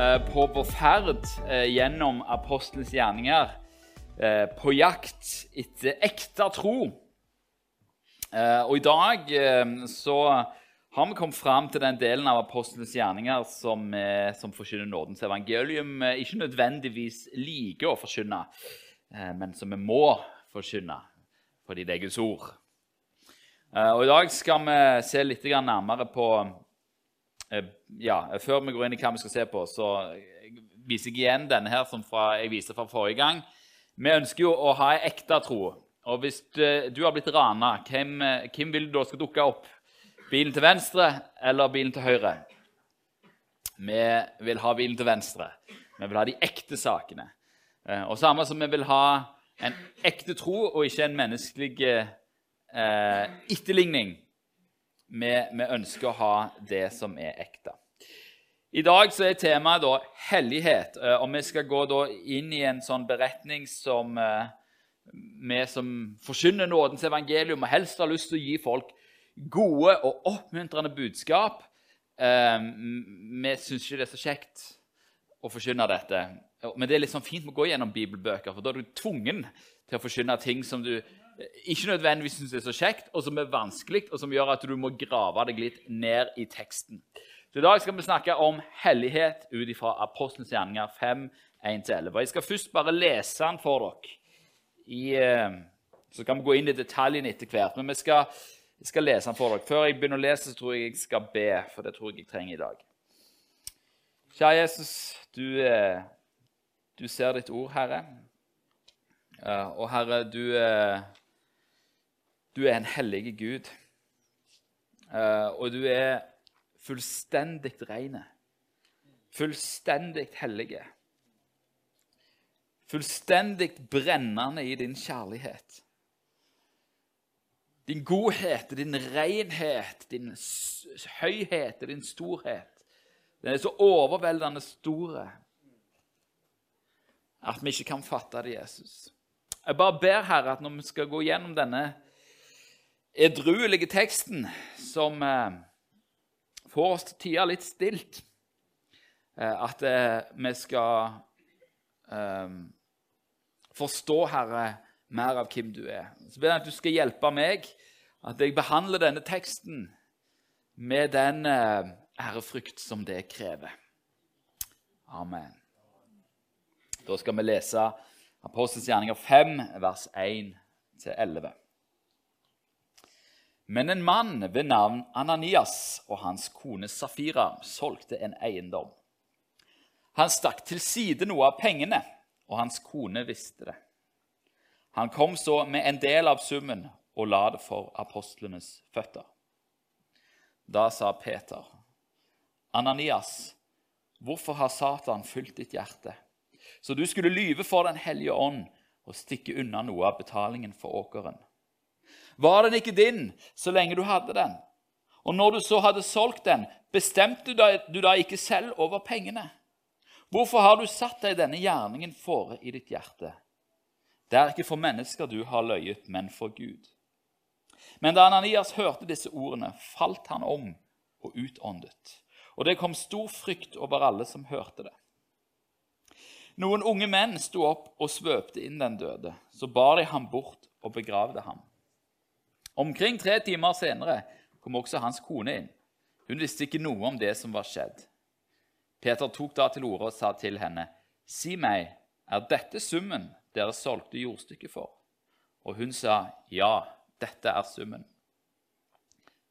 eh, på vår ferd eh, gjennom apostelens gjerninger eh, på jakt etter ekte tro. Og i dag så har vi kommet fram til den delen av apostelens gjerninger som, som forkynner nådens evangelium. Ikke nødvendigvis liker å forkynne, men som vi må forkynne fordi det er Guds ord. Og I dag skal vi se litt nærmere på ja, Før vi går inn i hva vi skal se på, så viser jeg igjen denne her som fra, jeg viste fra forrige gang. Vi ønsker jo å ha ei ekte tro. Og hvis du, du har blitt rana, hvem, eh, hvem vil du da skal dukke opp? Bilen til venstre eller bilen til høyre? Vi vil ha bilen til venstre. Vi vil ha de ekte sakene. Eh, Og samme som vi vil ha en ekte tro og ikke en menneskelig eh, etterligning. Vi, vi ønsker å ha det som er ekte. I dag så er temaet da hellighet, eh, og vi skal gå da inn i en sånn beretning som eh, vi som forkynner nådens evangelium og helst har lyst til å gi folk gode og oppmuntrende budskap. Eh, vi syns ikke det er så kjekt å forkynne dette. Men det er litt sånn fint med å gå gjennom bibelbøker, for da er du tvungen til å forkynne ting som du ikke nødvendigvis syns er så kjekt, og som er vanskelig, og som gjør at du må grave deg litt ned i teksten. Så I dag skal vi snakke om hellighet ut fra Apostelens gjerninger 5, 1-11. Jeg skal først bare lese den for dere. I, eh, så kan vi gå inn i detaljene etter hvert. Men vi skal, jeg skal lese den for dere. Før jeg begynner å lese, så tror jeg jeg skal be, for det tror jeg jeg trenger i dag. Kjære Jesus, du, eh, du ser ditt ord, Herre. Eh, Og Herre, du, du er en hellig Gud. Eh, Og du er fullstendig rene. Fullstendig hellige. Fullstendig brennende i din kjærlighet. Din godhet, din renhet, din høyhet og din storhet. Den er så overveldende store at vi ikke kan fatte det, Jesus. Jeg bare ber, Herre, at når vi skal gå gjennom denne edruelige teksten, som eh, får oss til tider litt stilt, eh, at eh, vi skal forstå, Herre, mer av hvem du er. Så ber jeg at du skal hjelpe meg, at jeg behandler denne teksten med den ærefrykt som det krever. Amen. Da skal vi lese Apostels gjerninger 5, vers 1-11. Men en mann ved navn Ananias og hans kone Safira solgte en eiendom. Han stakk til side noe av pengene, og hans kone visste det. Han kom så med en del av summen og la det for apostlenes føtter. Da sa Peter, Ananias, hvorfor har Satan fylt ditt hjerte, så du skulle lyve for Den hellige ånd og stikke unna noe av betalingen for åkeren? Var den ikke din så lenge du hadde den? Og når du så hadde solgt den, bestemte du da, ikke selv over pengene? Hvorfor har du satt deg denne gjerningen fore i ditt hjerte? Det er ikke for mennesker du har løyet, men for Gud. Men da Ananias hørte disse ordene, falt han om og utåndet. Og det kom stor frykt over alle som hørte det. Noen unge menn sto opp og svøpte inn den døde. Så bar de ham bort og begravde ham. Omkring tre timer senere kom også hans kone inn. Hun visste ikke noe om det som var skjedd. Peter tok da til orde og sa til henne, Si meg, er dette summen dere solgte jordstykket for? Og hun sa, Ja, dette er summen.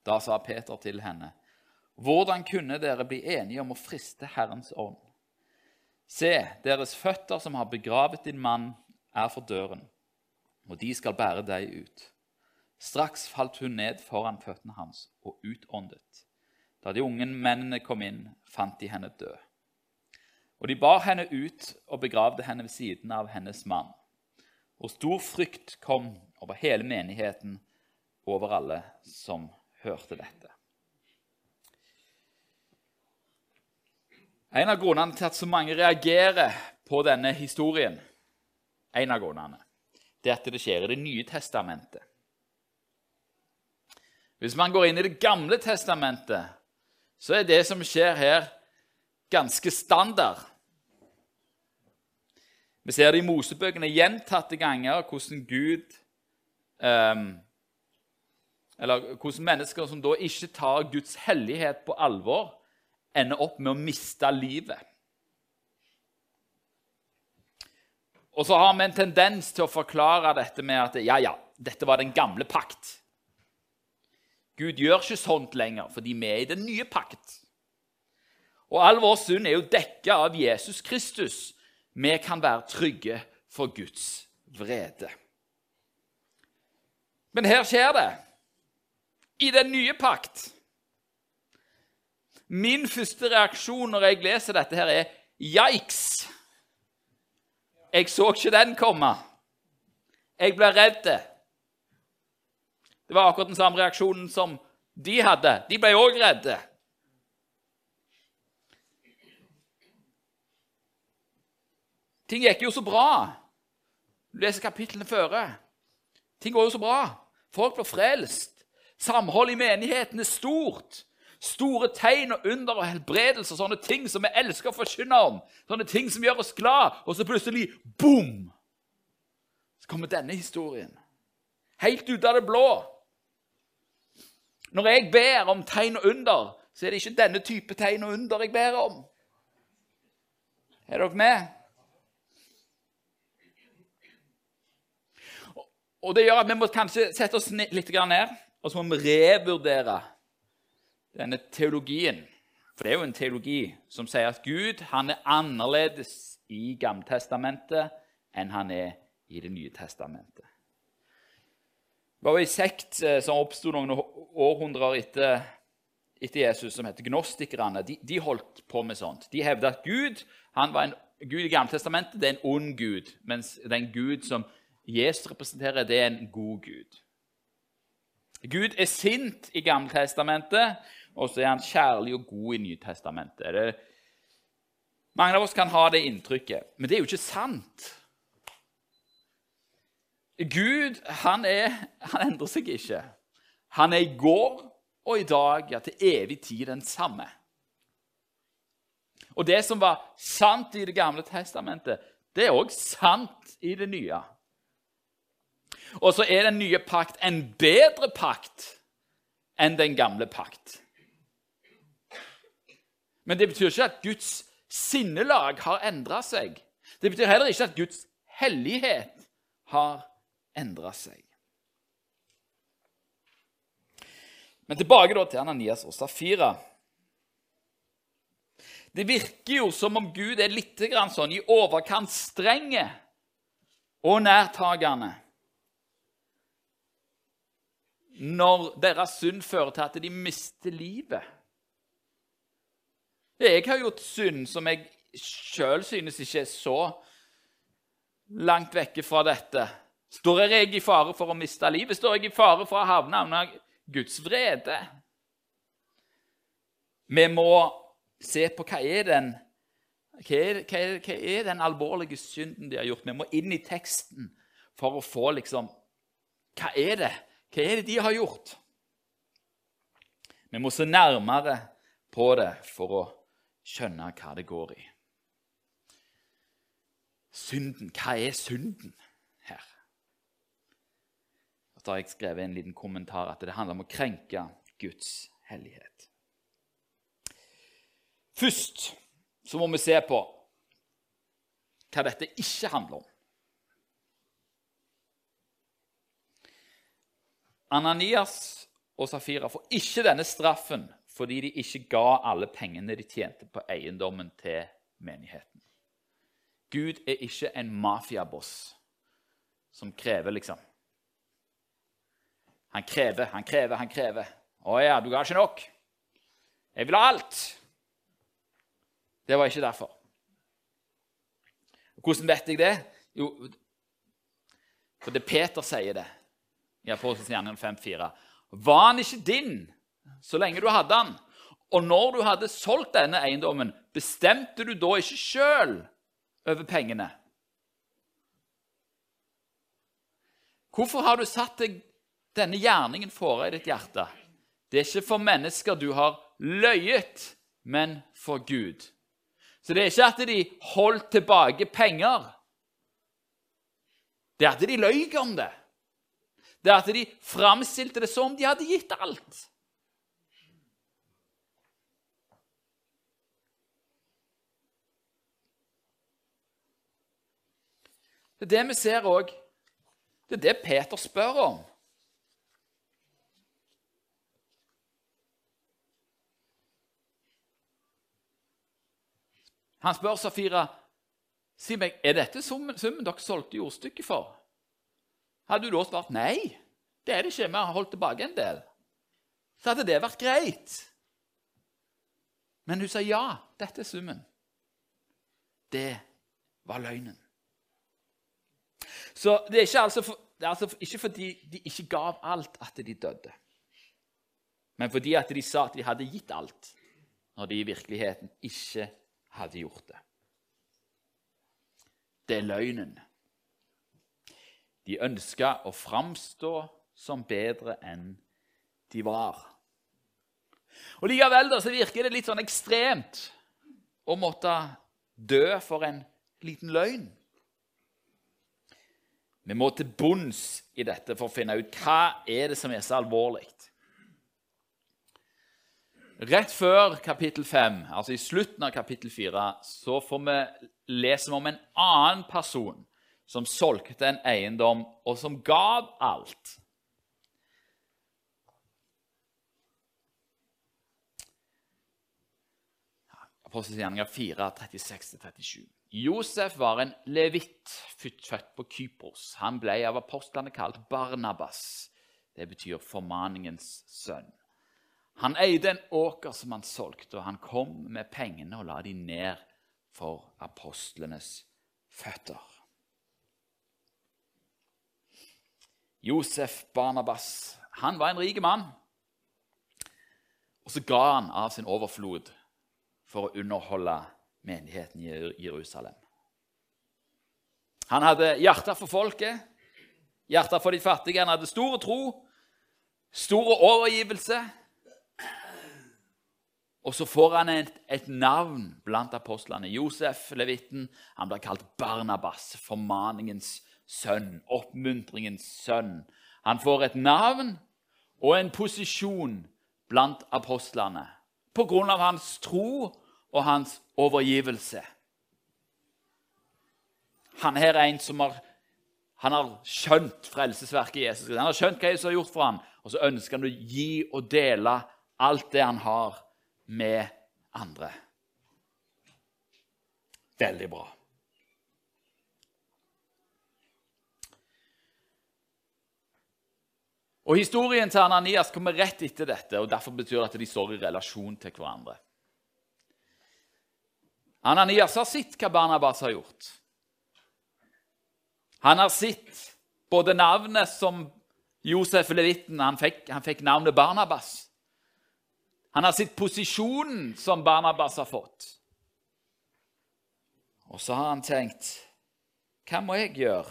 Da sa Peter til henne, Hvordan kunne dere bli enige om å friste Herrens ånd? Se, deres føtter som har begravet din mann, er for døren, og de skal bære deg ut. Straks falt hun ned foran føttene hans og utåndet. Da de unge mennene kom inn, fant de henne død. Og de bar henne ut og begravde henne ved siden av hennes mann. Og stor frykt kom over hele menigheten over alle som hørte dette. En av grunnene til at så mange reagerer på denne historien, en av grunnene, det er at det skjer i Det nye testamentet. Hvis man går inn i Det gamle testamentet, så er det som skjer her, ganske standard. Vi ser det i Mosebøkene gjentatte ganger hvordan Gud um, Eller hvordan mennesker som da ikke tar Guds hellighet på alvor, ender opp med å miste livet. Og så har vi en tendens til å forklare dette med at ja, ja, dette var den gamle pakt. Gud gjør ikke sånt lenger fordi vi er i den nye pakt. Og all vår synd er jo dekka av Jesus Kristus. Vi kan være trygge for Guds vrede. Men her skjer det. I den nye pakt. Min første reaksjon når jeg leser dette, her er yikes. Jeg så ikke den komme. Jeg ble redd. Det var akkurat den samme reaksjonen som de hadde. De ble òg redde. Ting gikk jo så bra. Du leser kapitlene før. Ting går jo så bra. Folk blir frelst. Samholdet i menigheten er stort. Store tegn og under og helbredelser, sånne ting som vi elsker å forkynne om. Sånne ting som gjør oss glad. Og så plutselig boom! Så kommer denne historien. Helt ut av det blå. Når jeg ber om tegn og under, så er det ikke denne type tegn og under jeg ber om. Er dere med? Og Det gjør at vi må kanskje sette oss litt ned og så må vi revurdere denne teologien. For det er jo en teologi som sier at Gud han er annerledes i Gammeltestamentet enn han er i Det nye testamentet. Det var jo en sekt eh, som oppsto noen århundrer etter, etter, Jesus, som het gnostikerne. De, de, holdt på med sånt. De hevda at Gud han var en Gud i Gamletestamentet er en ond gud, mens den Gud som Jesus representerer, det er en god gud. Gud er sint i Gamletestamentet, og så er han kjærlig og god i Nytestamentet. Det, mange av oss kan ha det inntrykket, men det er jo ikke sant. Gud han, er, han endrer seg ikke. Han er i går og i dag, ja, til evig tid den samme. Og det som var sant i Det gamle testamentet, det er òg sant i det nye. Og så er den nye pakt en bedre pakt enn den gamle pakt. Men det betyr ikke at Guds sinnelag har endra seg. Det betyr heller ikke at Guds hellighet har endra seg. Men tilbake da til Ananias og Safira. Det virker jo som om Gud er litt sånn i overkant strenge og nærtagende når deres synd fører til at de mister livet. Jeg har gjort synd som jeg sjøl synes ikke er så langt vekke fra dette. Står jeg i fare for å miste livet? Står jeg i fare for å havne under Guds vrede? Vi må se på hva er den hva er, hva, er, hva er, den alvorlige synden de har gjort? Vi må inn i teksten for å få liksom Hva er det? Hva er det de har gjort? Vi må se nærmere på det for å skjønne hva det går i. Synden. Hva er synden? Og så har jeg skrevet en liten kommentar at det handler om å krenke Guds hellighet. Først så må vi se på hva dette ikke handler om. Ananias og Safira får ikke denne straffen fordi de ikke ga alle pengene de tjente på eiendommen til menigheten. Gud er ikke en mafiaboss som krever, liksom. Han krever, han krever, han krever. 'Å ja, du ga ikke nok. Jeg vil ha alt.' Det var ikke derfor. Hvordan vet jeg det? Jo, for det Peter sier det i Apostelens gjerning 5,4. Var han ikke din så lenge du hadde han? Og når du hadde solgt denne eiendommen, bestemte du da ikke sjøl over pengene? Hvorfor har du satt deg denne gjerningen fore i ditt hjerte? Det er ikke for mennesker du har løyet, men for Gud. Så det er ikke at de holdt tilbake penger. Det er at de løy om det. Det er at de framstilte det som de hadde gitt alt. Det er det vi ser òg. Det er det Peter spør om. Han spør Safira si meg, er dette summen, summen dere solgte jordstykket for. Hadde du da svart nei, det er det ikke, vi har holdt tilbake en del, så hadde det vært greit. Men hun sa ja, dette er summen. Det var løgnen. Så det er, ikke altså for, det er altså ikke fordi de ikke gav alt, at de døde. Men fordi at de sa at de hadde gitt alt, når de i virkeligheten ikke hadde gjort det. Det er løgnen. De ønska å framstå som bedre enn de var. Og Likevel da, så virker det litt sånn ekstremt å måtte dø for en liten løgn. Vi må til bunns i dette for å finne ut hva er det som er så alvorlig. Rett før kapittel 5, altså i slutten av kapittel 4, så får vi lese om en annen person som solgte en eiendom, og som gav alt. Apostelgjerninger 4, 36-37. Josef var en levitt, født på Kypros. Han ble av apostlene kalt Barnabas. Det betyr formaningens sønn. Han eide en åker som han solgte, og han kom med pengene og la de ned for apostlenes føtter. Josef Barnabas han var en rik mann. Og så ga han av sin overflod for å underholde menigheten i Jerusalem. Han hadde hjerte for folket, hjerte for de fattige. Han hadde stor tro, stor overgivelse. Og så får han et, et navn blant apostlene. Josef, levitten, han blir kalt Barnabas, formaningens sønn, oppmuntringens sønn. Han får et navn og en posisjon blant apostlene på grunn av hans tro og hans overgivelse. Han her er en som har, har skjønt frelsesverket i Jesus. Han har skjønt hva Jesus har gjort for ham, og så ønsker han å gi og dele alt det han har, med andre. Veldig bra. Og Historien til Ananias kommer rett etter dette, og derfor betyr det at de står i relasjon til hverandre. Ananias har sett hva Barnabas har gjort. Han har sett både navnet som Josef Levitten han fikk, han fikk navnet Barnabas. Han har sett posisjonen som Barnabas har fått. Og så har han tenkt Hva må jeg gjøre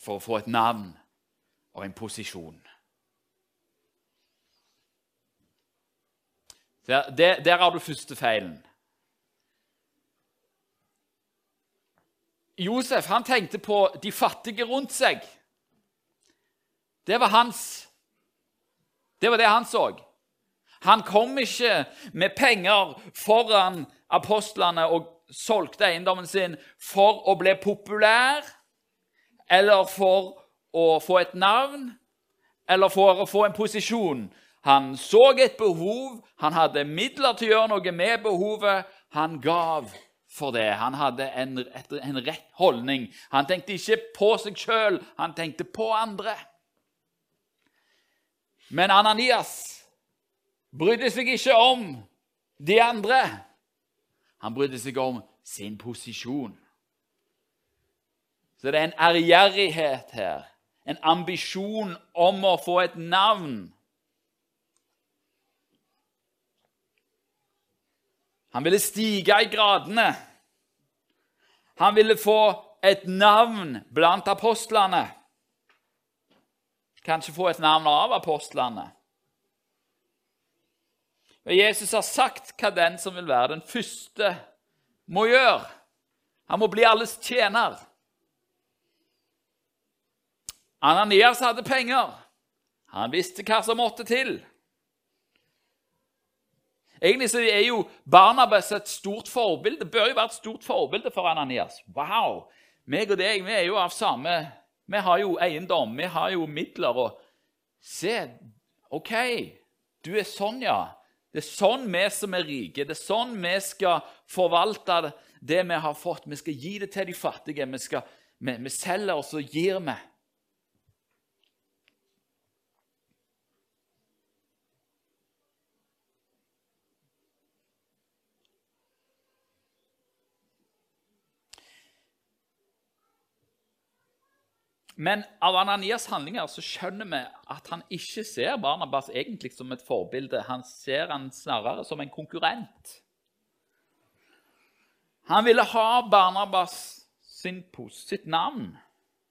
for å få et navn og en posisjon? Der, der, der har du første feilen. Josef han tenkte på de fattige rundt seg. Det var hans. Det var det han så. Han kom ikke med penger foran apostlene og solgte eiendommen sin for å bli populær eller for å få et navn eller for å få en posisjon. Han så et behov, han hadde midler til å gjøre noe med behovet. Han gav for det. Han hadde en, en rett holdning. Han tenkte ikke på seg sjøl, han tenkte på andre. Men Ananias brydde seg ikke om de andre. Han brydde seg om sin posisjon. Så det er en ærgjerrighet her, en ambisjon om å få et navn. Han ville stige i gradene. Han ville få et navn blant apostlene. Kanskje få et navn av apostlene. Jesus har sagt hva den som vil være den første må gjøre. Han må bli alles tjener. Ananias hadde penger. Han visste hva som måtte til. Egentlig så er jo Barnabas et stort forbilde. Det bør jo være et stort forbilde for Ananias. Wow! Meg og deg vi er jo av samme Vi har jo eiendom, vi har jo midler. og Se, OK, du er sånn, ja. Det er sånn vi som er rike, det er sånn vi skal forvalte det vi har fått. Vi skal gi det til de fattige. Vi, skal, vi, vi selger, og gir vi. Men av Ananias handlinger så skjønner vi at han ikke ser Barnabas egentlig som et forbilde. Han ser han snarere som en konkurrent. Han ville ha Barnabas sin, sitt navn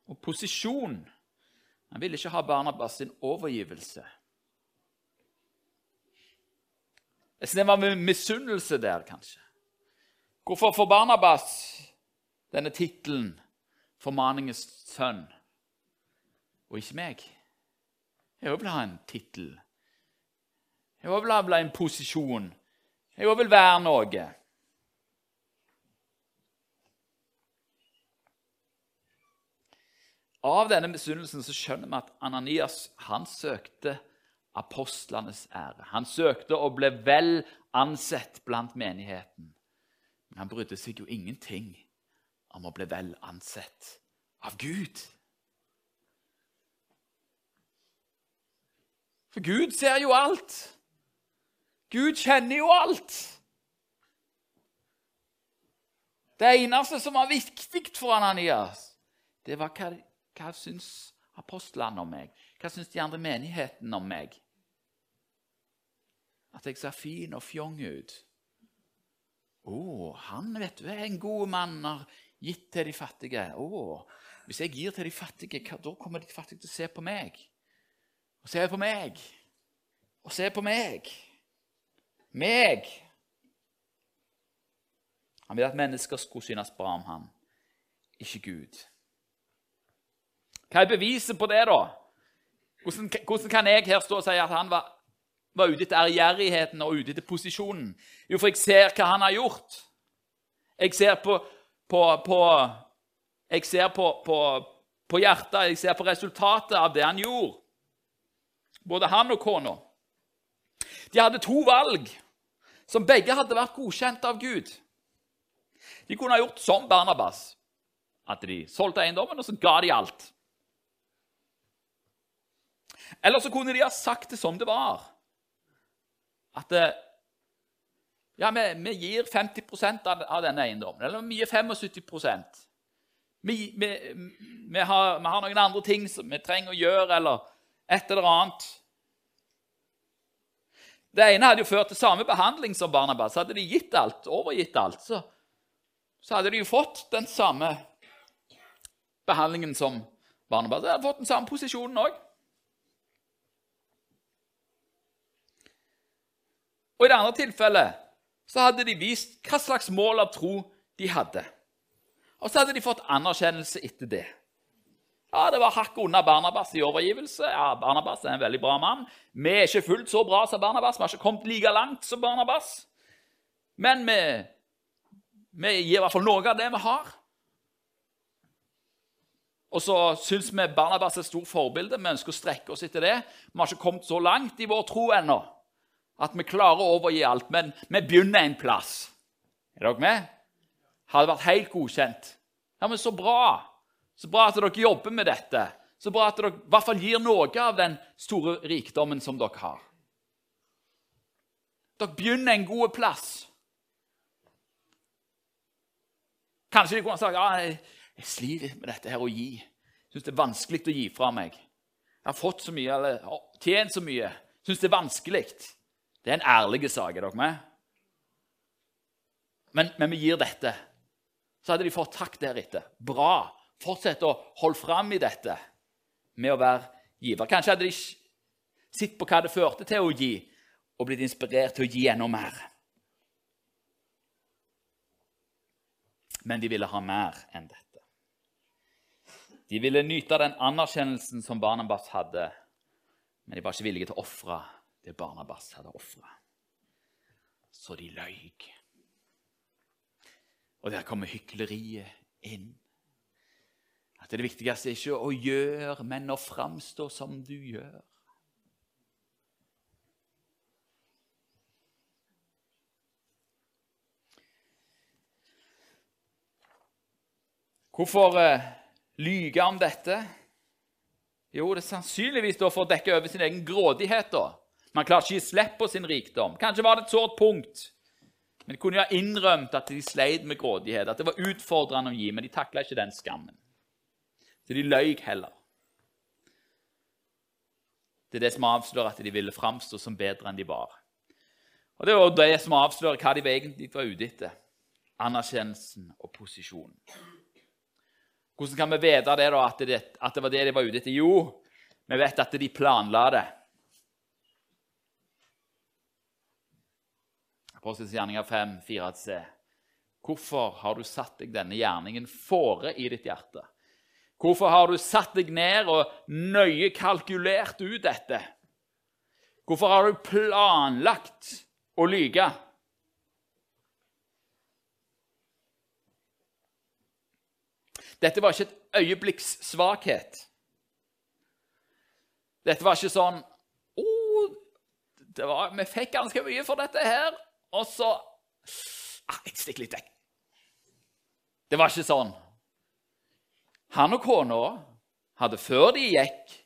og posisjon. Han ville ikke ha Barnabas sin overgivelse. Synes det var misunnelse der, kanskje. Hvorfor får Barnabas denne tittelen 'Formaningens sønn'? Og ikke meg. Jeg vil ha en tittel. Jeg vil ha en posisjon. Jeg vil være noe. Av denne misunnelsen så skjønner vi at Ananias han søkte apostlenes ære. Han søkte å bli vel ansett blant menigheten. Men han brydde seg jo ingenting om å bli vel ansett av Gud. For Gud ser jo alt. Gud kjenner jo alt. Det eneste som var viktig for Ananias, det var hva, hva syns apostlene om meg? Hva syns de andre menighetene om meg? At jeg ser fin og fjong ut. Å, oh, han vet du, er en god mann, har gitt til de fattige. Oh, hvis jeg gir til de fattige, da kommer de fattige til å se på meg. Se på meg. Og se på meg. Meg. Han vil at mennesker skulle synes bra om ham, ikke Gud. Hva er beviset på det, da? Hvordan, hvordan kan jeg her stå og si at han var, var ute etter ærgjerrigheten og ute etter posisjonen? Jo, for jeg ser hva han har gjort. Jeg ser på, på, på jeg ser på, på, på, hjertet, jeg ser på resultatet av det han gjorde både han og kona. De hadde to valg som begge hadde vært godkjent av Gud. De kunne ha gjort som Barnabas, at de solgte eiendommen, og så ga de alt. Eller så kunne de ha sagt det som det var. At eh, ja, vi, vi gir 50 av, av denne eiendommen. Eller vi gir 75 vi, vi, vi, har, vi har noen andre ting som vi trenger å gjøre, eller et eller annet. Det ene hadde jo ført til samme behandling som Barnabas. Hadde de gitt alt, overgitt alt, så, så hadde de jo fått den samme behandlingen som Barnabas. De hadde fått den samme posisjonen òg. Og i det andre tilfellet så hadde de vist hva slags mål av tro de hadde. Og så hadde de fått anerkjennelse etter det. Ja, Det var hakket unna Barnabas i overgivelse. Ja, Barnabas er en veldig bra mann. Vi er ikke fullt så bra som Barnabas. Vi har ikke kommet like langt som Barnabas. Men vi, vi gir i hvert fall noe av det vi har. Og så syns vi Barnabas er et stort forbilde. Vi ønsker å strekke oss etter det. Vi har ikke kommet så langt i vår tro ennå at vi klarer å overgi alt, men vi begynner en plass. Er dere med? Hadde vært helt godkjent. Ja, men så bra. Så bra at dere jobber med dette. Så bra at dere i hvert fall gir noe av den store rikdommen som dere har. Dere begynner en god plass. Kanskje de kunne sagt ja, jeg, jeg sliter med dette her å gi. Syns det er vanskelig å gi fra meg. Jeg har fått så mye, eller tjent så mye. Syns det er vanskelig. Det er en ærlig sak. Er dere med? Men, men vi gir dette. Så hadde de fått takk deretter. Bra fortsette å holde fram i dette med å være giver. Kanskje hadde de sett på hva det førte til å gi, og blitt inspirert til å gi enda mer. Men de ville ha mer enn dette. De ville nyte den anerkjennelsen som Barnabas hadde, men de var ikke villige til å ofre det Barnabas hadde ofra. Så de løy. Og der kommer hykleriet inn. At det viktigste er ikke å gjøre, men å framstå som du gjør. Hvorfor uh, lyge om dette? Jo, det er sannsynligvis for å dekke over sin egen grådighet. da. Man klarer ikke å gi slipp på sin rikdom. Kanskje var det et sårt punkt. Men de kunne jo ha innrømt at de sleit med grådighet, at det var utfordrende å gi, men de takla ikke den skammen. Så de løy heller. Det er det som avslører at de ville framstå som bedre enn de var. Og Det var det som avslører hva de egentlig var ute etter. Anerkjennelsen og posisjonen. Hvordan kan vi vite det da, at, det, at det var det de var ute etter? Jo, vi vet at de planla det. Apostelens gjerninger 5, 4c. Hvorfor har du satt deg denne gjerningen fore i ditt hjerte? Hvorfor har du satt deg ned og nøye kalkulert ut dette? Hvorfor har du planlagt å lyge? Dette var ikke et øyeblikks svakhet. Dette var ikke sånn oh, var, Vi fikk ganske mye for dette her, og så ah, Jeg stikker litt vekk. Det var ikke sånn. Han og kona hadde før de gikk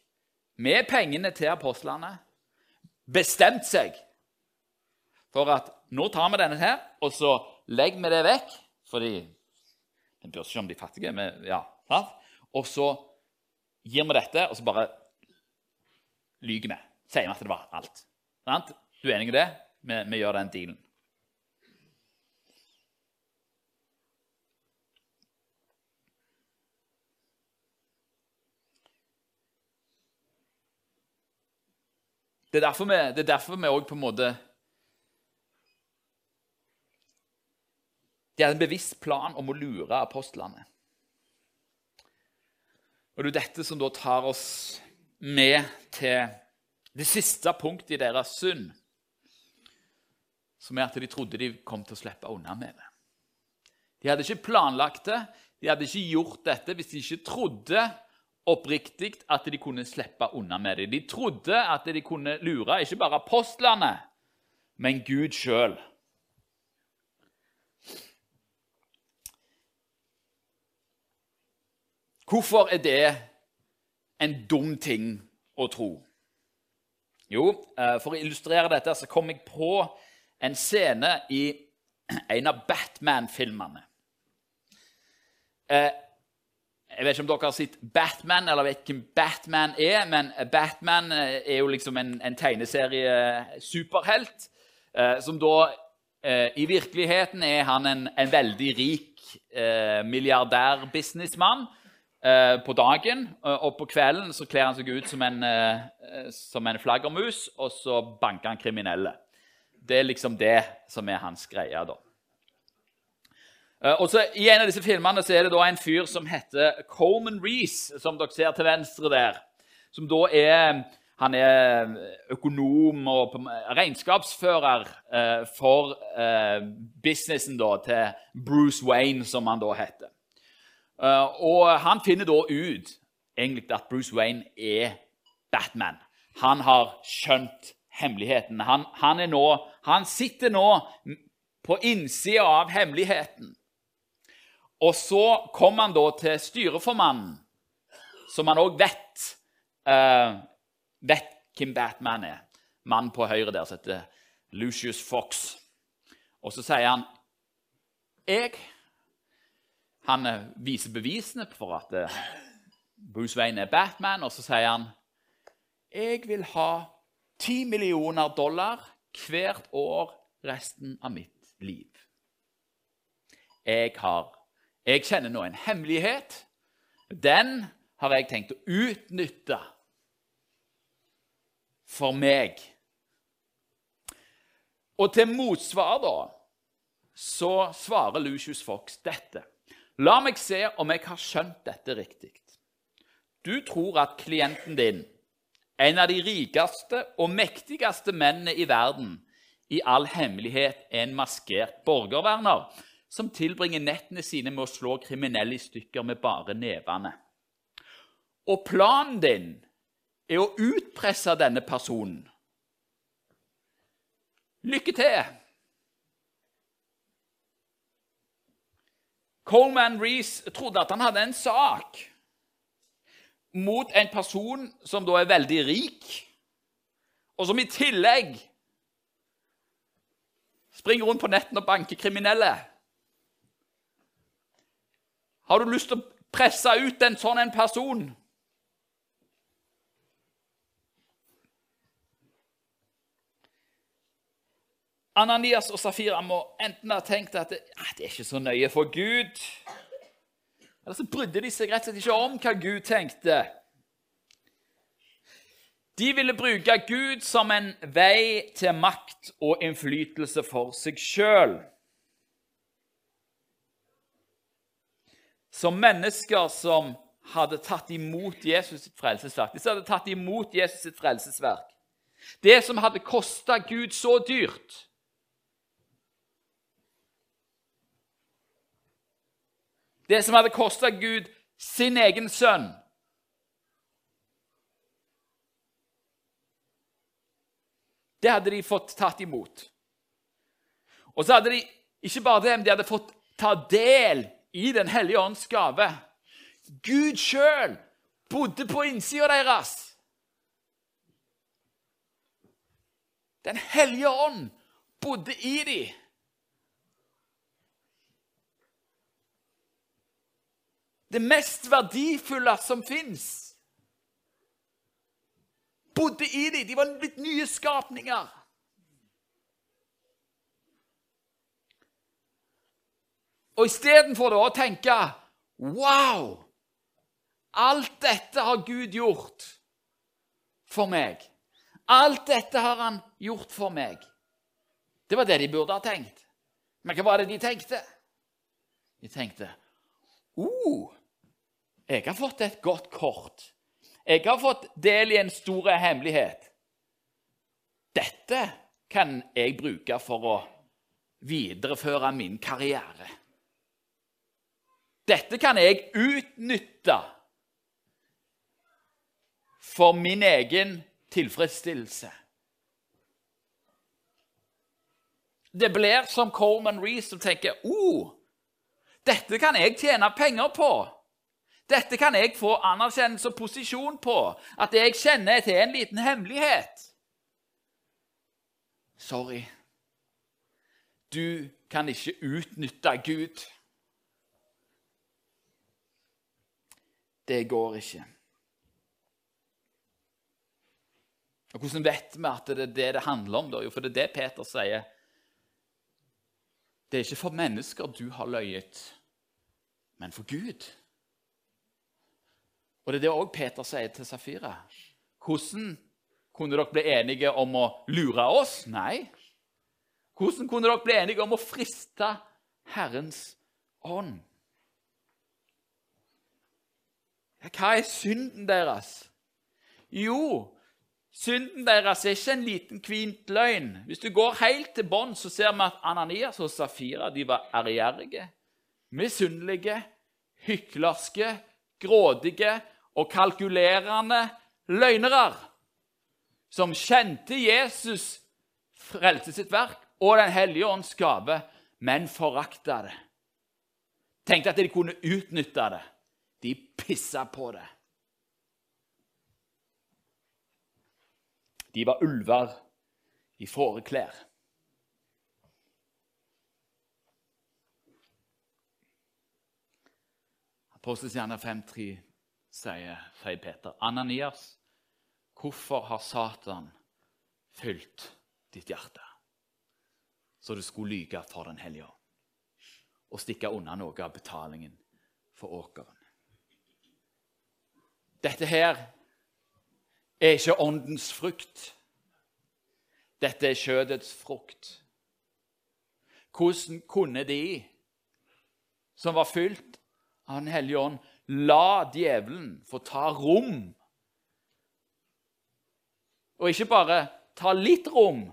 med pengene til apostlene, bestemt seg for at nå tar vi denne her, og så legger vi det vekk. Fordi den seg ikke om de fattige. Men, ja, og så gir vi dette, og så bare lyver vi. Sier vi at det var alt. Du er enig i det? Vi, vi gjør den dealen. Det er derfor vi, det er derfor vi også på en måte De hadde en bevisst plan om å lure apostlene. Og Det er dette som da tar oss med til det siste punktet i deres synd, som er at de trodde de kom til å slippe unna med det. De hadde ikke planlagt det, de hadde ikke gjort dette hvis de ikke trodde oppriktig at de kunne slippe unna med det. De trodde at de kunne lure ikke bare apostlene, men Gud sjøl. Hvorfor er det en dum ting å tro? Jo, eh, for å illustrere dette så kom jeg på en scene i en av Batman-filmene. Eh, jeg vet ikke om dere har sett Batman, eller vet hvem Batman er, men Batman eh, er jo liksom en, en tegneserie-superhelt. Eh, som da eh, I virkeligheten er han en, en veldig rik eh, milliardær-businessmann eh, på dagen. Og på kvelden så kler han seg ut som en, eh, som en flaggermus, og så banker han kriminelle. Det er liksom det som er hans greie. da. Eh, og så I en av disse filmene så er det da en fyr som heter Coleman Reece, som dere ser til venstre der. Som da er Han er økonom og regnskapsfører eh, for eh, businessen da, til Bruce Wayne, som han da heter. Og han finner da ut egentlig at Bruce Wayne er Batman. Han har skjønt hemmeligheten. Han, han, nå, han sitter nå på innsida av hemmeligheten. Og så kom han da til styreformannen, som han òg vet, uh, vet hvem Batman er. Mannen på høyre der som heter Lucius Fox. Og så sier han jeg, Han eh, viser bevisene for at uh, Bruce Wayne er Batman, og så sier han jeg vil ha ti millioner dollar hvert år resten av mitt liv. Jeg har jeg kjenner nå en hemmelighet. Den har jeg tenkt å utnytte for meg. Og til motsvar, da, så svarer Lucius Fox dette. La meg se om jeg har skjønt dette riktig. Du tror at klienten din, en av de rikeste og mektigste mennene i verden, i all hemmelighet er en maskert borgerverner som tilbringer nettene sine med å slå kriminelle i stykker med bare nevene. Og planen din er å utpresse denne personen. Lykke til! Coleman Reece trodde at han hadde en sak mot en person som da er veldig rik, og som i tillegg springer rundt på netten og banker kriminelle. Har du lyst til å presse ut en sånn en person? Ananias og Safira må enten ha tenkt at det, ah, det er ikke så nøye for Gud, eller så brydde de seg rett og slett ikke om hva Gud tenkte. De ville bruke Gud som en vei til makt og innflytelse for seg sjøl. Som mennesker som hadde tatt imot Jesus sitt frelsesverk. Disse hadde tatt imot Jesus sitt frelsesverk. Det som hadde kosta Gud så dyrt. Det som hadde kosta Gud sin egen sønn. Det hadde de fått tatt imot. Og så hadde de ikke bare det, men de hadde fått ta del i Den hellige ånds gave. Gud sjøl bodde på innsida deres. Den hellige ånd bodde i dem. det mest verdifulle som fins, bodde i dem. De var blitt nye skapninger. Og istedenfor å tenke Wow! Alt dette har Gud gjort for meg. Alt dette har han gjort for meg. Det var det de burde ha tenkt. Men hva var det de tenkte? De tenkte oh, jeg har fått et godt kort. Jeg har fått del i en stor hemmelighet. Dette kan jeg bruke for å videreføre min karriere. Dette kan jeg utnytte for min egen tilfredsstillelse. Det blir som Coleman Reece som tenker oh, dette kan jeg tjene penger på. Dette kan jeg få anerkjennelse og posisjon på. At jeg kjenner til en liten hemmelighet. Sorry. Du kan ikke utnytte Gud. Det går ikke. Og Hvordan vet vi at det er det det handler om? da? Jo, for det er det Peter sier. Det er ikke for mennesker du har løyet, men for Gud. Og Det er det òg Peter sier til Safira. Hvordan kunne dere bli enige om å lure oss? Nei. Hvordan kunne dere bli enige om å friste Herrens ånd? Hva er synden deres? Jo, synden deres er ikke en liten kvint løgn. Hvis du går helt til bånn, så ser vi at Ananias og Safira de var ærgjerrige, misunnelige, hyklerske, grådige og kalkulerende løgnere som kjente Jesus frelse sitt verk og Den hellige ånds gave, men forakta det. Tenkte at de kunne utnytte det. De pissa på det. De var ulver i fåreklær. Apostelstjerna 5.3 sier, sier Peter. Ananias, hvorfor har Satan fylt ditt hjerte? Så du skulle lyge for Den hellige ånd og stikke unna noe av betalingen for åkeren. Dette her er ikke åndens frukt. Dette er kjødets frukt. Hvordan kunne de som var fylt av Den hellige ånd, la djevelen få ta rom. Og ikke bare ta litt rom,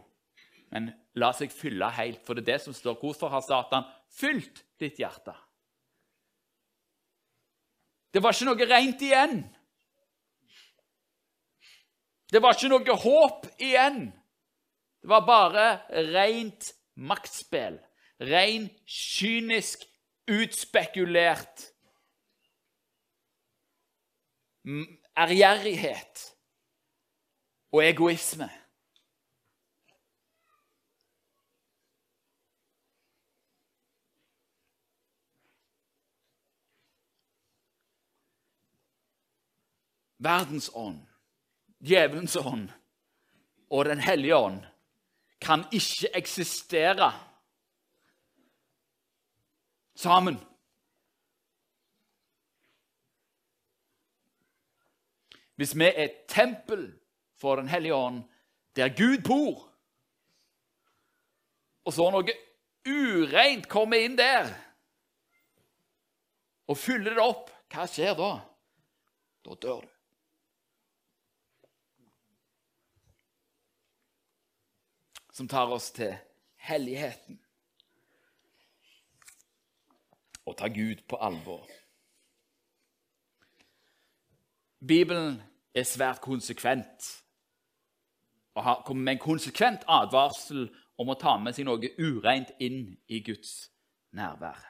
men la seg fylle helt. For det er det som står. Hvorfor har Satan fylt ditt hjerte? Det var ikke noe rent igjen. Det var ikke noe håp igjen. Det var bare rent maktspill. Ren, kynisk, utspekulert ærgjerrighet og egoisme. Verdens ånd, djevelens ånd og Den hellige ånd kan ikke eksistere sammen. Hvis vi er et tempel for Den hellige ånd, der Gud bor, og så noe ureint kommer inn der og fyller det opp, hva skjer da? Da dør du. Som tar oss til helligheten. Og tar Gud på alvor. Bibelen er svært konsekvent og har kommet med en konsekvent advarsel om å ta med seg noe ureint inn i Guds nærvær.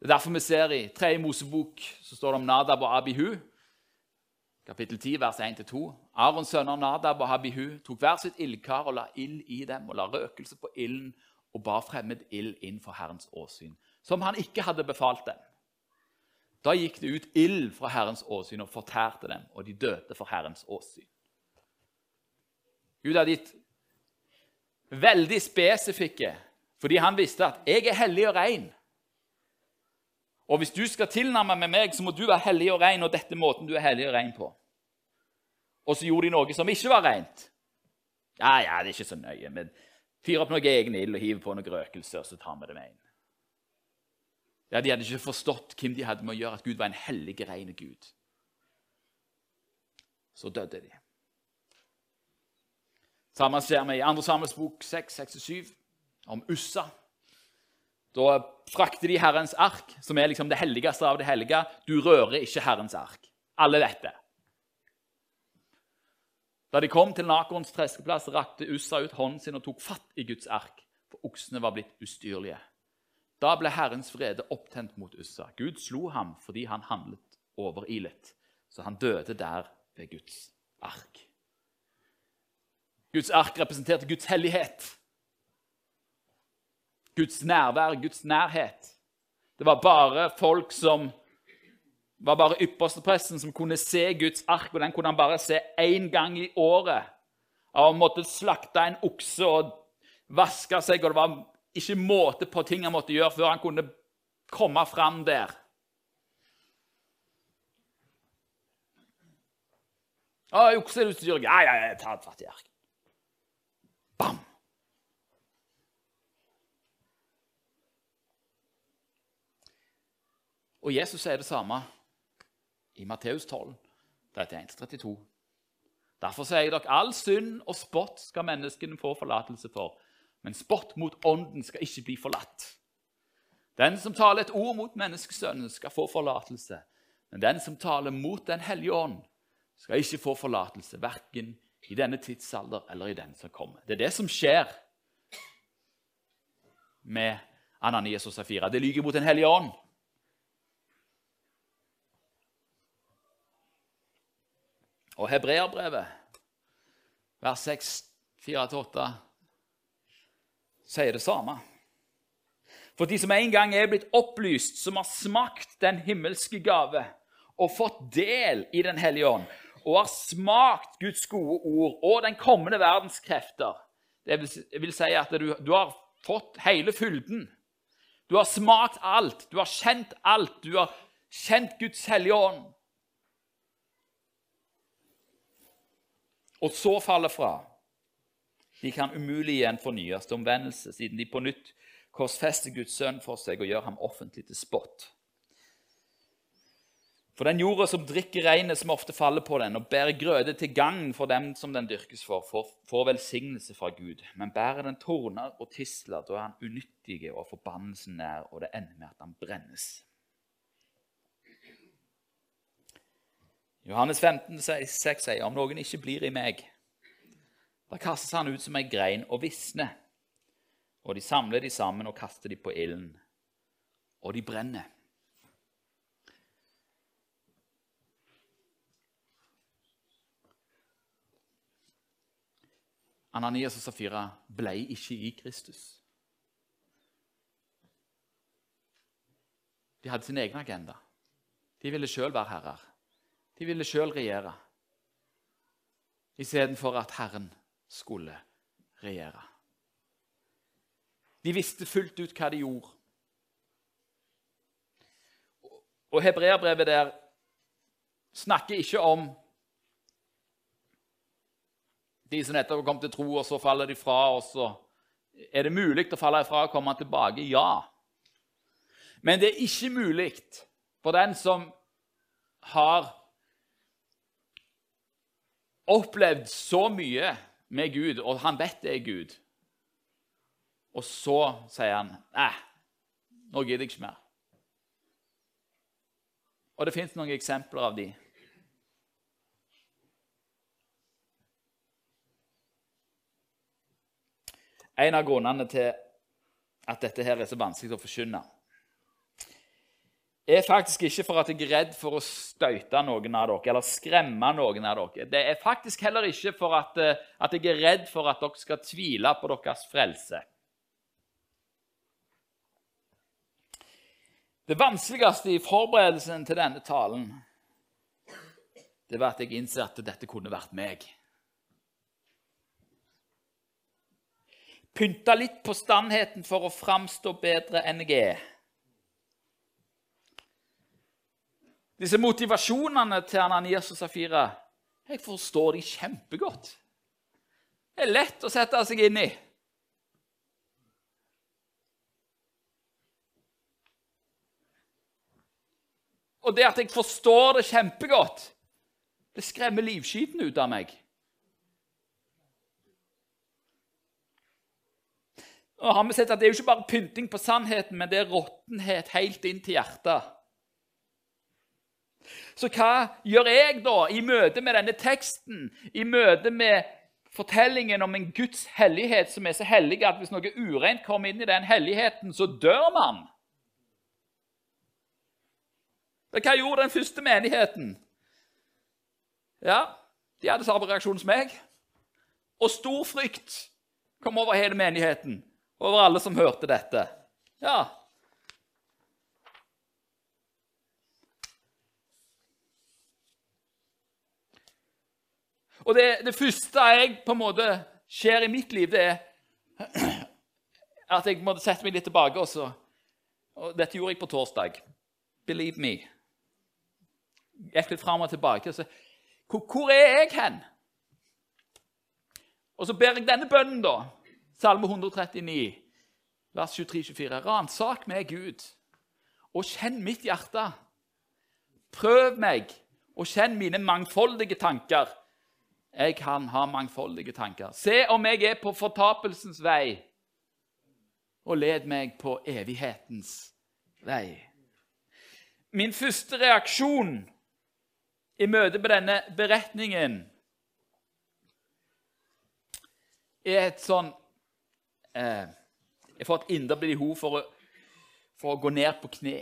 Det er derfor vi ser i 3. Mosebok så står det om Nadab og Abihu, kapittel 10, vers 1-2. Arons sønner Nadab og Habihu tok hver sitt ildkar og la ild i dem og la røkelse på ilden og bar fremmed ild inn for Herrens åsyn, som han ikke hadde befalt dem. Da gikk det ut ild fra Herrens åsyn og fortærte dem, og de døde for Herrens åsyn. Gud er ditt veldig spesifikke, fordi han visste at 'jeg er hellig og rein'. Og hvis du skal tilnærme med meg, så må du være hellig og rein, og dette måten du er hellig og rein på. Og så gjorde de noe som ikke var rent. Ja, ja, det er ikke så nøye. men Fyr opp noe egen ild og hiv på noe røkelse, og så tar vi det med inn. Ja, De hadde ikke forstått hvem de hadde med å gjøre, at Gud var en hellig, ren Gud. Så døde de. Samme ser vi i 2. Samuels bok 6, 6-7, om Ussa. Da frakter de Herrens ark, som er liksom det helligste av det hellige. Du rører ikke Herrens ark. Alle vet det. Da de kom til Nakons treskeplass, rakte Ussa ut hånden sin og tok fatt i Guds ark, for oksene var blitt ustyrlige. Da ble Herrens vrede opptent mot Ussa. Gud slo ham fordi han handlet overilet, så han døde der ved Guds ark. Guds ark representerte Guds hellighet. Guds nærvær, Guds nærhet. Det var bare folk som var bare ypperstepresten som kunne se Guds ark, og den kunne han bare se én gang i året. Han måtte slakte en okse og vaske seg, og det var ikke måte på ting han måtte gjøre før han kunne komme fram der. Å, okseutstyr Ja, ja, ja, ta fatt i arken. Bam! Og Jesus sier det samme i Matteus 12, 31-32. Derfor sier jeg dere, all synd og spott skal menneskene få forlatelse for. Men spott mot ånden skal ikke bli forlatt. Den som taler et ord mot menneskesønnen, skal få forlatelse. Men den som taler mot Den hellige ånd, skal ikke få forlatelse, verken i denne tidsalder eller i den som kommer. Det er det som skjer med Ananias og Safira. Det lyger mot Den hellige ånd. Og Hebreerbrevet, vers 6, 4-8 sier det samme. For de som en gang er blitt opplyst, som har smakt den himmelske gave og fått del i Den hellige ånd, og har smakt Guds gode ord og den kommende verdens krefter Det vil, si at du, du har fått hele fylden. Du har smakt alt, du har kjent alt. Du har kjent Guds hellige ånd. Og så faller fra. De kan umulig igjen fornyes til omvendelse, siden de på nytt korsfester Guds sønn for seg og gjør ham offentlig til spott. For den jorda som drikker regnet som ofte faller på den, og bærer grøde til gagn for dem som den dyrkes for, får, velsignelse fra Gud. Men bærer den torner og tisler, da er han unyttig og forbannelsen nær, og det ender med at han brennes. Johannes 15, 6 sier om noen ikke blir i meg, da kastes han ut som ei grein og visner. Og de samler de sammen og kaster de på ilden, og de brenner. Ananias og Safira ble ikke i Kristus. De hadde sin egen agenda. De ville sjøl være herrer. De ville sjøl regjere, istedenfor at Herren skulle regjere. De visste fullt ut hva de gjorde. Og hebreerbrevet der snakker ikke om de som nettopp kommet til tro, og så faller de fra. og så Er det mulig å falle ifra og komme tilbake? Ja. Men det er ikke mulig for den som har opplevd så mye med Gud, og han vet det er Gud. Og så sier han Nei, nå gidder jeg ikke mer. Og det fins noen eksempler av de. En av grunnene til at dette her er så vanskelig å forkynne, er faktisk ikke for at jeg er redd for å støyte noen av dere eller skremme noen av dere. Det er faktisk heller ikke for at, eh, at jeg er redd for at dere skal tvile på deres frelse. Det vanskeligste i forberedelsen til denne talen det var at jeg innså at dette kunne vært meg. Pynta litt på standheten for å framstå bedre enn jeg er. Disse motivasjonene til Ananias og Safira jeg forstår de kjempegodt. Det er lett å sette seg inn i. Og det at jeg forstår det kjempegodt, det skremmer livskiten ut av meg. Nå har vi sett at Det er jo ikke bare pynting på sannheten, men det er råttenhet helt inn til hjertet. Så hva gjør jeg da i møte med denne teksten, i møte med fortellingen om en Guds hellighet som er så hellig at hvis noe ureint kommer inn i den helligheten, så dør man? Hva gjorde den første menigheten? Ja, de hadde samme reaksjon som meg. Og stor frykt kom over hele menigheten over alle som hørte dette. Ja. Og det, det, første jeg på en måte skjer i mitt liv, det er at jeg måtte sette meg litt tilbake. Også. Og dette gjorde jeg på torsdag. Believe me. Gikk litt fram og tilbake. Så, hvor, hvor er jeg hen? Og så ber jeg denne bønnen, da. Salme 139, vers 23-24. Ransak meg, Gud, og kjenn mitt hjerte. Prøv meg og kjenn mine mangfoldige tanker. Jeg kan ha mangfoldige tanker. Se om jeg er på fortapelsens vei, og led meg på evighetens vei. Min første reaksjon i møte med denne beretningen er et sånn eh, Jeg får et indre behov for, for, å gå ned på kne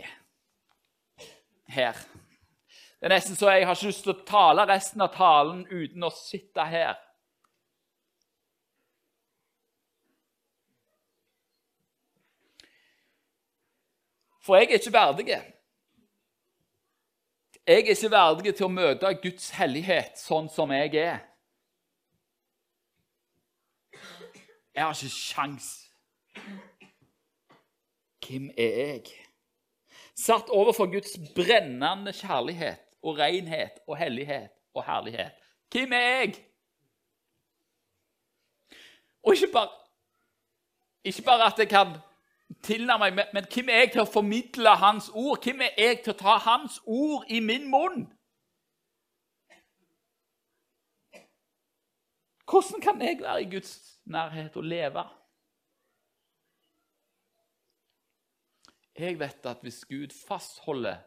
her. Det er nesten så jeg har ikke lyst til å tale resten av talen uten å sitte her. For jeg er ikke verdig. Jeg er ikke verdig til å møte Guds hellighet sånn som jeg er. Jeg har ikke sjans. Hvem er jeg? Satt overfor Guds brennende kjærlighet og renhet og hellighet og herlighet. Hvem er jeg? Og ikke bare, ikke bare at jeg kan tilnærme meg, men, hvem er jeg til å formidle Hans ord? Hvem er jeg til å ta Hans ord i min munn? Hvordan kan jeg være i Guds nærhet og leve? Jeg vet at hvis Gud fastholder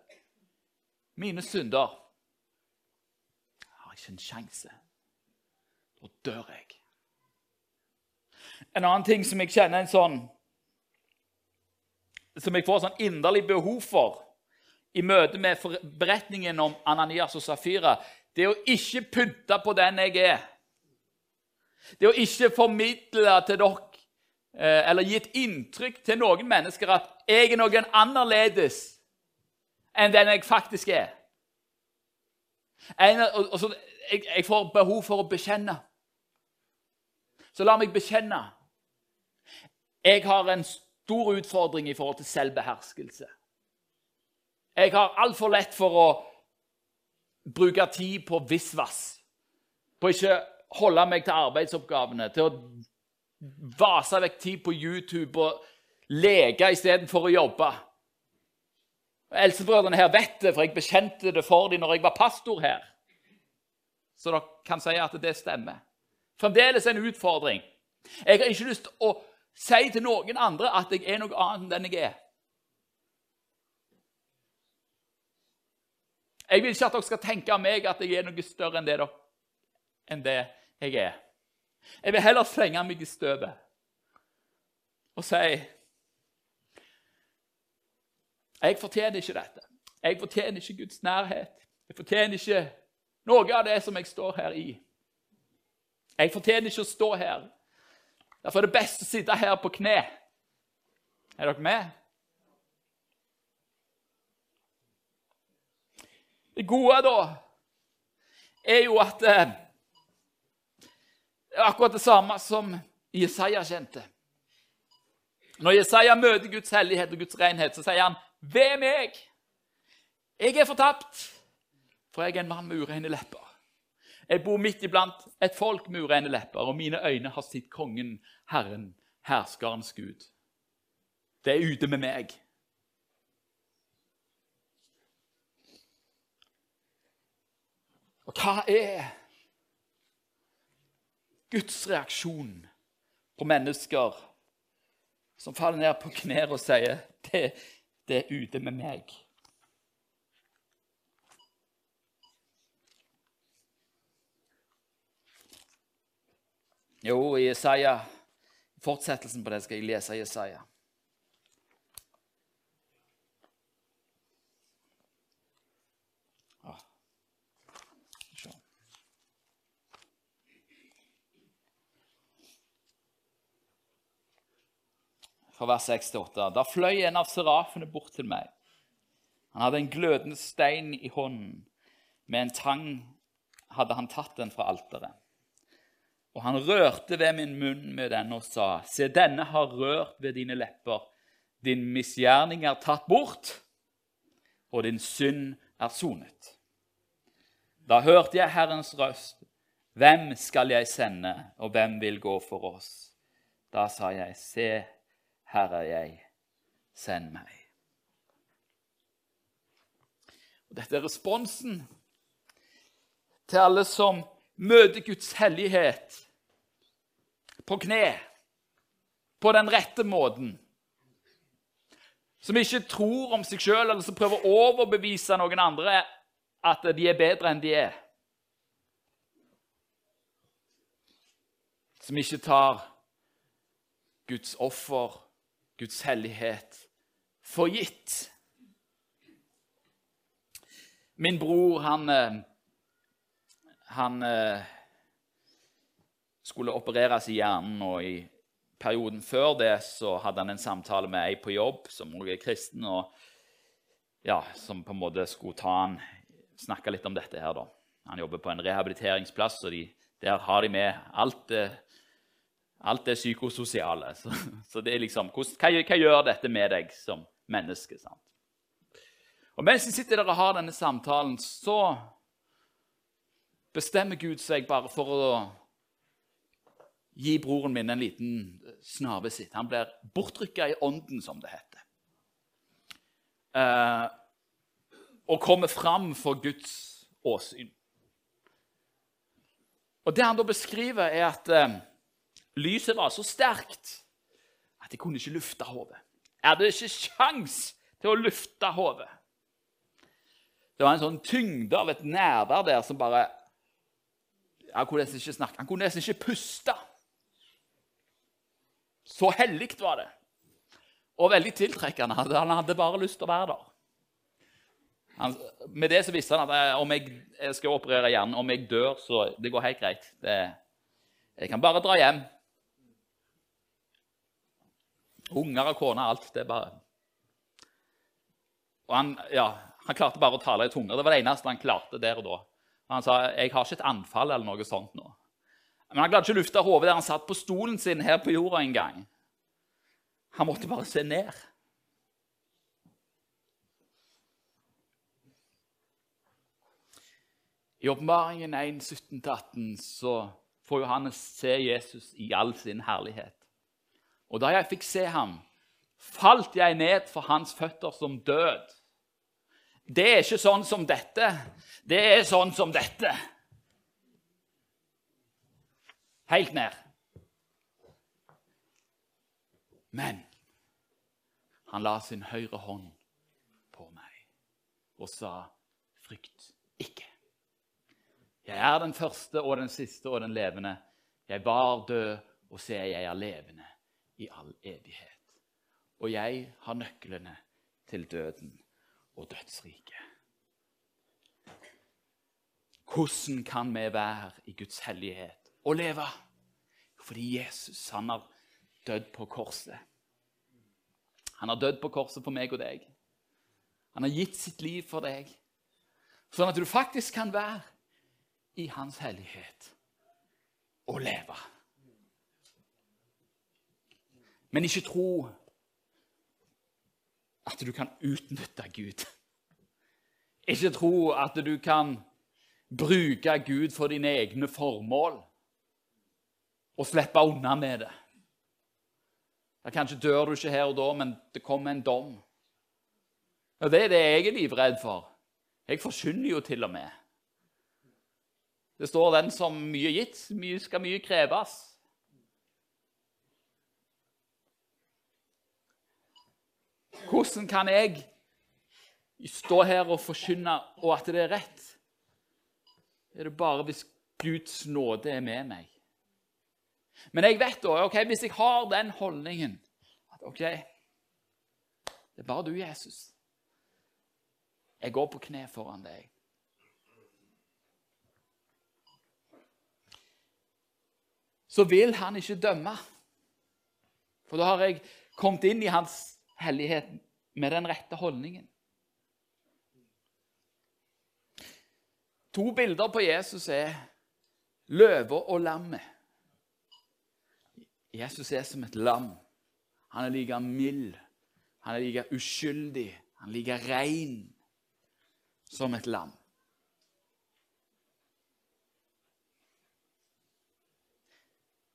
mine synder, har ikke en sjanse. Da dør jeg. En annen ting som jeg kjenner en sånn Som jeg får sånn inderlig behov for i møte med beretningen om Ananias og Safira, det er å ikke pynte på den jeg er. Det er å ikke formidle til dere eh, eller gi et inntrykk til noen mennesker at jeg er noen annerledes enn den jeg faktisk er. En, og, og så, jeg, jeg, får behov for å bekjenne. Så la meg bekjenne. Jeg har en stor utfordring i forhold til selvbeherskelse. Jeg har altfor lett for å bruke tid på visvas. På ikke holde meg til arbeidsoppgavene, til å vase vekk tid på YouTube og leke istedenfor å jobbe. Eldstebrødrene her vet det, for jeg bekjente det for dem når jeg var pastor her. Så dere kan si at det stemmer. Fremdeles en utfordring. Jeg har ikke lyst til å si til noen andre at jeg er noe annet enn den jeg er. Jeg vil ikke at dere skal tenke av meg at jeg er noe større enn det, dere, enn det jeg er. Jeg vil heller slenge meg i støvet og si jeg fortjener ikke dette. Jeg fortjener ikke Guds nærhet. Jeg fortjener ikke noe av det som jeg står her i. Jeg fortjener ikke å stå her. Derfor er det best å sitte her på kne. Er dere med? Det gode, da, er jo at eh, det er akkurat det samme som Jesaja kjente. Når Jesaja møter Guds hellighet og Guds renhet, så sier han ved meg! Jeg er fortapt, for jeg er en mann med urene lepper. Jeg bor midt iblant et folk med urene lepper, og mine øyne har sett kongen, Herren, herskerens Gud. Det er ute med meg. Og hva er Guds reaksjon på mennesker som faller ned på knær og sier det det er ute med meg. Jo, i Jesaja, fortsettelsen på det skal jeg lese i Jesaja. Fra vers 6 til 8. Da fløy en av serafene bort til meg. Han hadde en glødende stein i hånden. Med en tang hadde han tatt den fra alteret. Og han rørte ved min munn med den og sa, Se, denne har rørt ved dine lepper. Din misgjerning er tatt bort, og din synd er sonet. Da hørte jeg Herrens røst. Hvem skal jeg sende, og hvem vil gå for oss? Da sa jeg, Se, her er jeg, send meg. Dette er responsen til alle som møter Guds hellighet på kne, på den rette måten. Som ikke tror om seg sjøl, eller som prøver å overbevise noen andre at de er bedre enn de er. Som ikke tar Guds offer Guds hellighet for gitt. Min bror, han, eh, han eh, skulle opereres i hjernen, og i perioden før det så hadde han en samtale med ei på jobb som også er kristen, og ja, som på en måte skulle ta han, snakke litt om dette her. da. Han jobber på en rehabiliteringsplass, og de, der har de med alt det Alt det psykososiale. Så, så det er liksom, hva, hva, gjør dette med deg som menneske? sant? Og Mens vi sitter der og har denne samtalen, så bestemmer Gud seg bare for å gi broren min en liten snarvesitt. Han blir bortrykka i ånden, som det heter. Eh, og kommer fram for Guds åsyn. Og Det han da beskriver, er at eh, lyset var så sterkt at de kunne ikke lufte hodet. Jeg hadde ikke sjans til å lufte hodet. Det var en sånn tyngde av et nærvær der som bare Han kunne nesten ikke snakke, han kunne nesten ikke puste. Så hellig var det. Og veldig tiltrekkende. Han hadde bare lyst til å være der. Han, med det så visste han at jeg, om jeg, jeg, skal operere hjernen, om jeg dør, så det går helt greit. Det, jeg kan bare dra hjem. Unger og kone, alt. Det er bare Og han, ja, han klarte bare å tale i tunger. Det var det eneste han klarte der og da. Han sa jeg har ikke et anfall eller noe sånt nå. Men han klarte ikke å lufte hodet der han satt på stolen sin her på jorda en gang. Han måtte bare se ned. I Åpenbaringen 1, 17-18 så får Johannes se Jesus i all sin herlighet. Og da jeg fikk se ham, falt jeg ned for hans føtter som død. Det er ikke sånn som dette. Det er sånn som dette. Helt ned. Men han la sin høyre hånd på meg og sa, 'Frykt ikke.' Jeg er den første og den siste og den levende. Jeg var død, og se, jeg er levende i all evighet. Og jeg har nøklene til døden og dødsriket. Hvordan kan vi være i Guds hellighet og leve? Fordi Jesus han har dødd på korset. Han har dødd på korset for meg og deg. Han har gitt sitt liv for deg, sånn at du faktisk kan være i hans hellighet og leve. Men ikke tro at du kan utnytte Gud. Ikke tro at du kan bruke Gud for dine egne formål og slippe unna med det. Ja, kanskje dør du ikke her og da, men det kommer en dom. Og Det er det jeg er livredd for. Jeg forkynner jo til og med. Det står 'den som mye gitt, mye skal mye kreves'. Hvordan kan jeg stå her og forkynne og at det er rett? Er det bare hvis Guds nåde er med meg? Men jeg vet da, ok, hvis jeg har den holdningen at ok, det er bare du, Jesus. Jeg går på kne foran deg. Så vil han ikke dømme. For da har jeg kommet inn i hans hellighet med den rette holdningen. To bilder på Jesus er løva og lammet. Jesus er som et lam. Han er like mild, han er like uskyldig, han er like rein som et lam.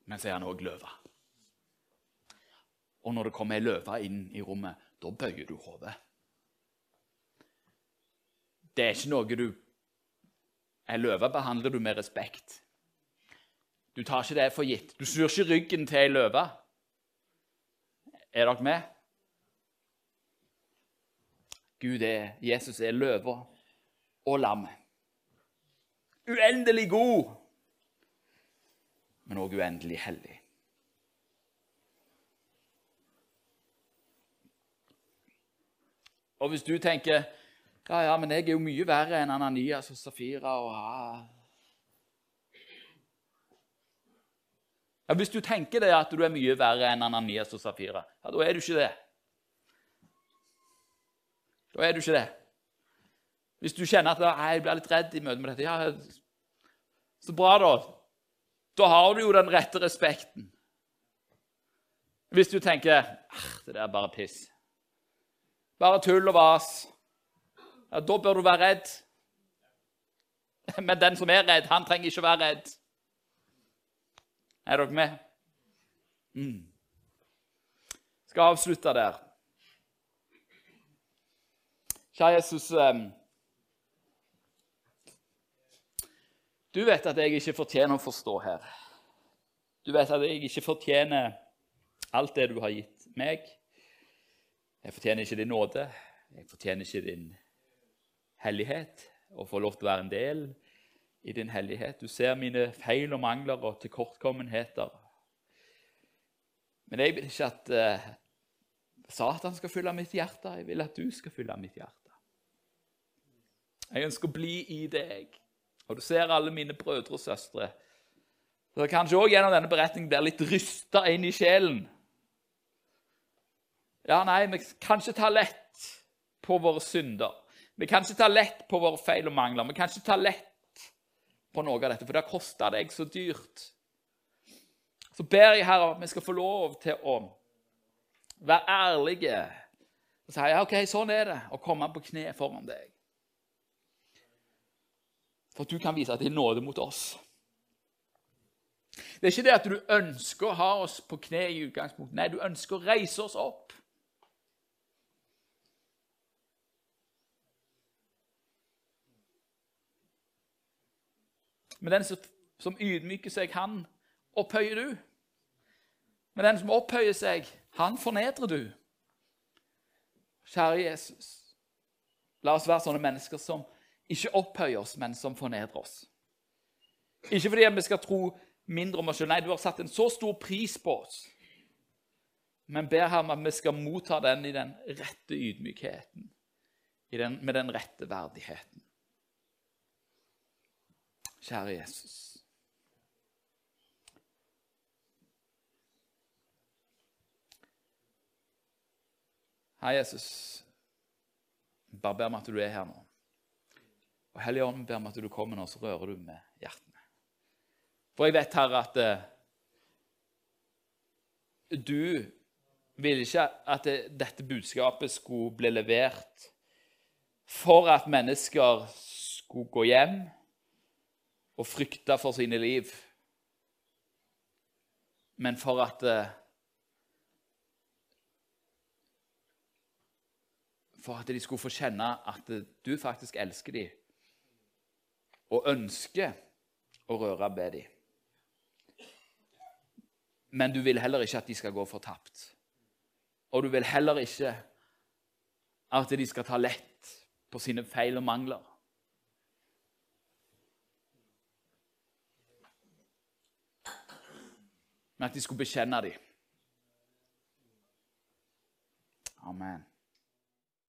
Men så er han òg løve. Og når det kommer ei løve inn i rommet, da bøyer du hodet. Det er ikke noe du Ei løve behandler du med respekt. Du tar ikke det for gitt. Du snur ikke ryggen til ei løve. Er dere med? Gud er, Jesus er løva og lammet. Uendelig god, men òg uendelig hellig. Og hvis du tenker ja, ja, men jeg er jo mye verre enn Ananias og Safira og ja. ja, Hvis du tenker det at du er mye verre enn Ananias og Safira, ja, da er du ikke det. Da er du ikke det. Hvis du kjenner at jeg blir litt redd i møte med dette, ja, så bra, da. Da har du jo den rette respekten. Hvis du tenker det der er bare piss, bare tull og vas ja, da bør du være redd. Men den som er redd, han trenger ikke være redd. Er dere med? Mm. Skal avslutte der. Kjære Jesus Du vet at jeg ikke fortjener å forstå her. Du vet at jeg ikke fortjener alt det du har gitt meg. Jeg fortjener ikke din nåde. Jeg fortjener ikke din hellighet og får lov til å være en del i din hellighet. Du ser mine feil og mangler og tilkortkommenheter. Men jeg vil ikke at uh, Satan skal fylle mitt hjerte. Jeg vil at du skal fylle mitt hjerte. Jeg ønsker å bli i deg. Og du ser alle mine brødre og søstre. Så kanskje òg gjennom denne beretningen blir litt rysta inn i sjelen. Ja, nei, vi kan ikke ta lett på våre synder. Vi kan ikke ta lett på våre feil og mangler. Vi kan ikke ta lett på noe av dette, for det har kosta deg så dyrt. Så ber jeg her at vi skal få lov til å være ærlige og si ja, ok, sånn er det å komme på kne foran deg. For at du kan vise din nåde mot oss. Det er ikke det at du ønsker å ha oss på kne i utgangspunktet. Nei, du ønsker å reise oss opp. Men den som ydmyker seg, han opphøyer du. Men den som opphøyer seg, han fornedrer du. Kjære Jesus, la oss være sånne mennesker som ikke opphøyer oss, men som fornedrer oss. Ikke fordi vi skal tro mindre om oss selv. Nei, du har satt en så stor pris på oss. Men ber ham at vi skal motta den i den rette ydmykheten, den, med den rette verdigheten. Kjære Jesus. Hei, Jesus. Bare ber om at du er her nå. Og Hellige Ånd ber om at du kommer nå, så rører du med hjertene. For jeg vet, Herre, at uh, du ville ikke at det, dette budskapet skulle bli levert for at mennesker skulle gå hjem og frykta for sine liv, men for at uh, For at de skulle få kjenne at du faktisk elsker dem og ønsker å røre ved dem. Men du vil heller ikke at de skal gå fortapt. Og du vil heller ikke at de skal ta lett på sine feil og mangler. Men at de skulle bekjenne dem. Amen.